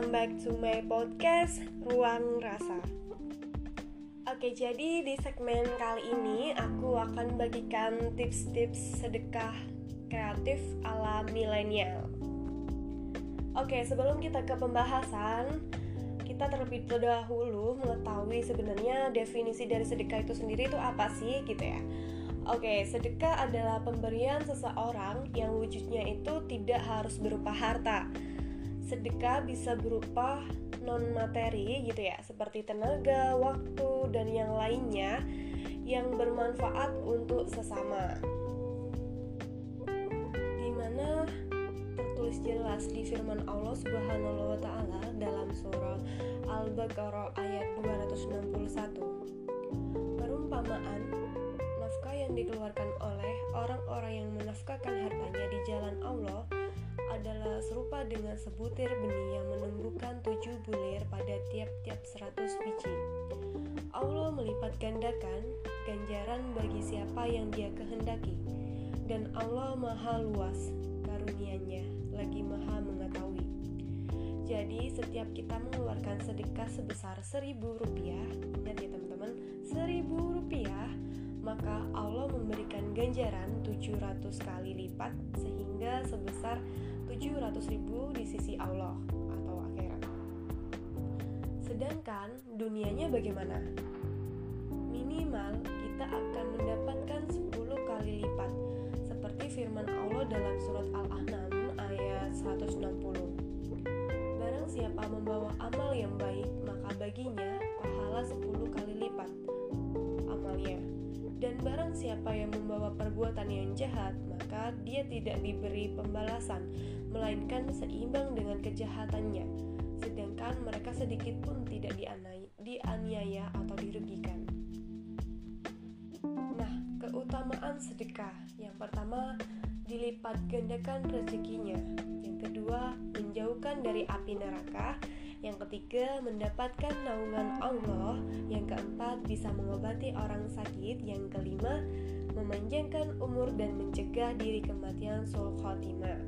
welcome back to my podcast Ruang Rasa. Oke, jadi di segmen kali ini aku akan bagikan tips-tips sedekah kreatif ala milenial. Oke, sebelum kita ke pembahasan, kita terlebih dahulu mengetahui sebenarnya definisi dari sedekah itu sendiri itu apa sih gitu ya. Oke, sedekah adalah pemberian seseorang yang wujudnya itu tidak harus berupa harta, sedekah bisa berupa non materi gitu ya seperti tenaga, waktu dan yang lainnya yang bermanfaat untuk sesama. Di mana tertulis jelas di firman Allah Subhanahu wa taala dalam surah Al-Baqarah ayat 261. Perumpamaan nafkah yang dikeluarkan oleh orang-orang yang menafkahkan hartanya di jalan Allah adalah serupa dengan sebutir benih yang menumbuhkan tujuh bulir pada tiap-tiap seratus biji. Allah melipat gandakan ganjaran bagi siapa yang dia kehendaki, dan Allah maha luas karunianya, lagi maha mengetahui. Jadi setiap kita mengeluarkan sedekah sebesar seribu rupiah, ingat ya teman-teman, seribu rupiah, maka Allah ganjaran 700 kali lipat sehingga sebesar 700 ribu di sisi Allah atau akhirat. Sedangkan dunianya bagaimana? Minimal kita akan mendapatkan 10 kali lipat seperti firman Allah dalam surat Al-An'am ayat 160. Barang siapa membawa amal yang baik, maka baginya pahala 10 kali lipat amalnya. Dan barang siapa yang membawa perbuatan yang jahat, maka dia tidak diberi pembalasan, melainkan seimbang dengan kejahatannya. Sedangkan mereka sedikit pun tidak dianiaya atau dirugikan. Nah, keutamaan sedekah. Yang pertama, dilipat gandakan rezekinya. Yang kedua, menjauhkan dari api neraka. Yang ketiga, mendapatkan naungan Allah. Yang keempat, bisa mengobati orang sakit. Yang kelima, memanjangkan umur dan mencegah diri kematian sul khotimah.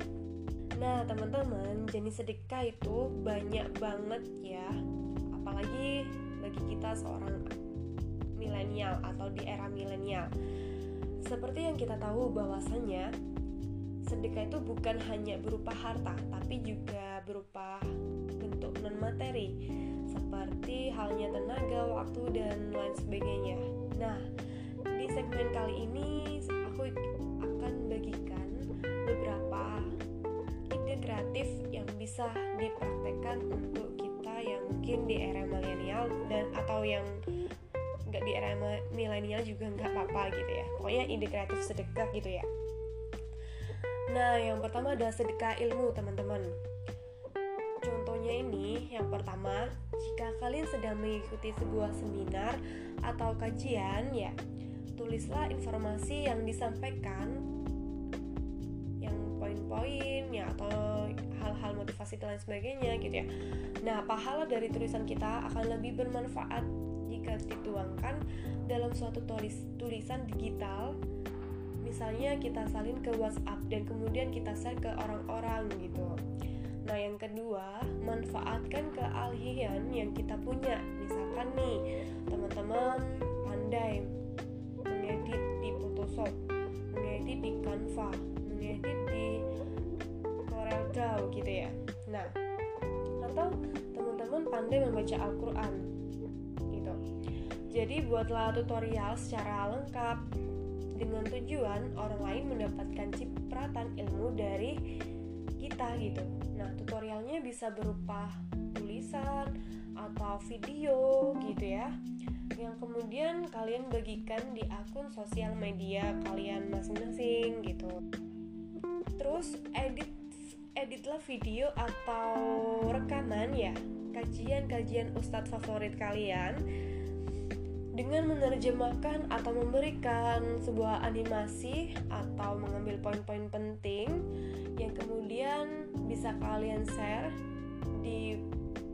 Nah, teman-teman, jenis sedekah itu banyak banget ya. Apalagi bagi kita seorang milenial atau di era milenial. Seperti yang kita tahu bahwasannya sedekah itu bukan hanya berupa harta, tapi juga berupa materi seperti halnya tenaga, waktu dan lain sebagainya. Nah, di segmen kali ini aku akan bagikan beberapa ide kreatif yang bisa dipraktekkan untuk kita yang mungkin di era milenial dan atau yang nggak di era milenial juga nggak apa-apa gitu ya. Pokoknya ide kreatif sedekah gitu ya. Nah, yang pertama adalah sedekah ilmu, teman-teman ini yang pertama jika kalian sedang mengikuti sebuah seminar atau kajian ya tulislah informasi yang disampaikan yang poin-poin ya atau hal-hal motivasi dan lain sebagainya gitu ya. Nah pahala dari tulisan kita akan lebih bermanfaat jika dituangkan dalam suatu tulis tulisan digital. Misalnya kita salin ke WhatsApp dan kemudian kita share ke orang-orang gitu Nah, yang kedua, manfaatkan keahlian yang kita punya. Misalkan nih, teman-teman pandai mengedit di Photoshop, mengedit di Canva, mengedit di Corel Draw gitu ya. Nah, atau teman-teman pandai membaca Al-Qur'an gitu. Jadi, buatlah tutorial secara lengkap dengan tujuan orang lain mendapatkan cipratan ilmu dari kita gitu. Nah, tutorialnya bisa berupa tulisan atau video gitu ya. Yang kemudian kalian bagikan di akun sosial media kalian masing-masing gitu. Terus edit editlah video atau rekaman ya kajian-kajian ustadz favorit kalian dengan menerjemahkan atau memberikan sebuah animasi atau mengambil poin-poin penting yang kemudian bisa kalian share di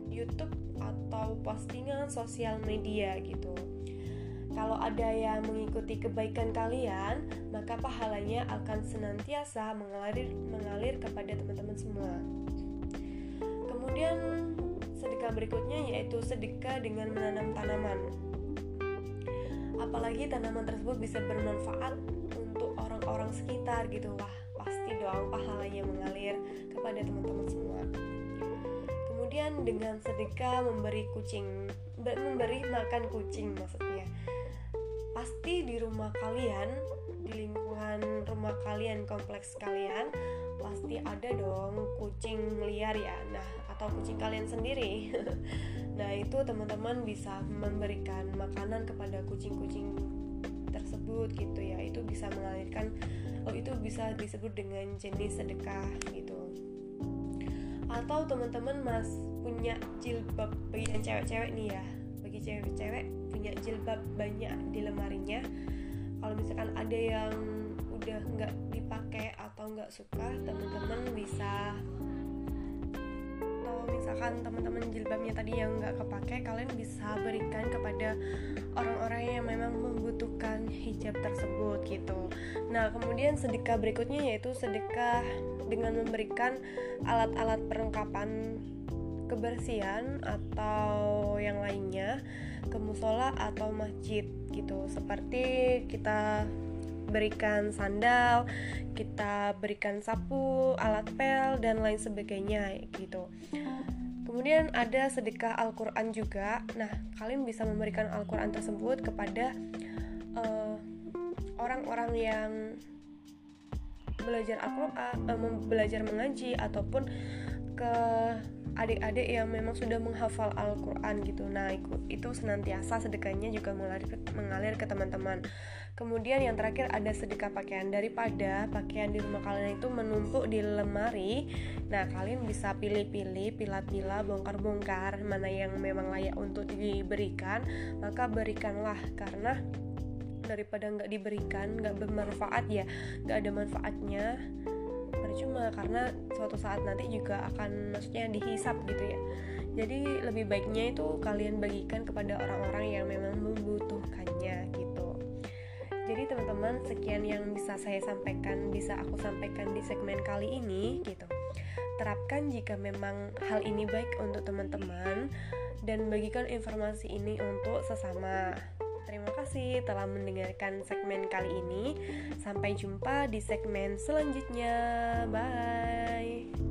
YouTube atau postingan sosial media gitu. Kalau ada yang mengikuti kebaikan kalian, maka pahalanya akan senantiasa mengalir mengalir kepada teman-teman semua. Kemudian sedekah berikutnya yaitu sedekah dengan menanam tanaman. Apalagi tanaman tersebut bisa bermanfaat untuk orang-orang sekitar gitu. Wah, doang pahalanya mengalir kepada teman-teman semua. Kemudian dengan sedekah memberi kucing, memberi makan kucing maksudnya. Pasti di rumah kalian, di lingkungan rumah kalian, kompleks kalian pasti ada dong kucing liar ya nah atau kucing kalian sendiri nah itu teman-teman bisa memberikan makanan kepada kucing-kucing tersebut gitu ya. Itu bisa mengalirkan oh itu bisa disebut dengan jenis sedekah gitu. Atau teman-teman mas punya jilbab bagi yang cewek-cewek nih ya. Bagi cewek-cewek punya jilbab banyak di lemarinya. Kalau misalkan ada yang udah nggak dipakai atau nggak suka teman-teman bisa misalkan teman-teman jilbabnya tadi yang nggak kepake kalian bisa berikan kepada orang-orang yang memang membutuhkan hijab tersebut gitu. Nah kemudian sedekah berikutnya yaitu sedekah dengan memberikan alat-alat perlengkapan kebersihan atau yang lainnya ke musola atau masjid gitu. Seperti kita berikan sandal, kita berikan sapu, alat pel dan lain sebagainya gitu. Kemudian ada sedekah Al-Qur'an juga. Nah, kalian bisa memberikan Al-Qur'an tersebut kepada eh, orang-orang yang belajar Al-Qur'an, uh, belajar mengaji ataupun ke adik-adik yang memang sudah menghafal Al-Quran gitu. Nah itu senantiasa sedekahnya juga mengalir ke, mengalir ke teman-teman. Kemudian yang terakhir ada sedekah pakaian. Daripada pakaian di rumah kalian itu menumpuk di lemari Nah kalian bisa pilih-pilih, pilah-pilah, bongkar-bongkar Mana yang memang layak untuk diberikan Maka berikanlah. Karena daripada nggak diberikan nggak bermanfaat ya nggak ada manfaatnya percuma karena suatu saat nanti juga akan maksudnya dihisap gitu ya. Jadi lebih baiknya itu kalian bagikan kepada orang-orang yang memang membutuhkannya gitu. Jadi teman-teman sekian yang bisa saya sampaikan bisa aku sampaikan di segmen kali ini gitu. Terapkan jika memang hal ini baik untuk teman-teman dan bagikan informasi ini untuk sesama Terima kasih telah mendengarkan segmen kali ini. Sampai jumpa di segmen selanjutnya. Bye.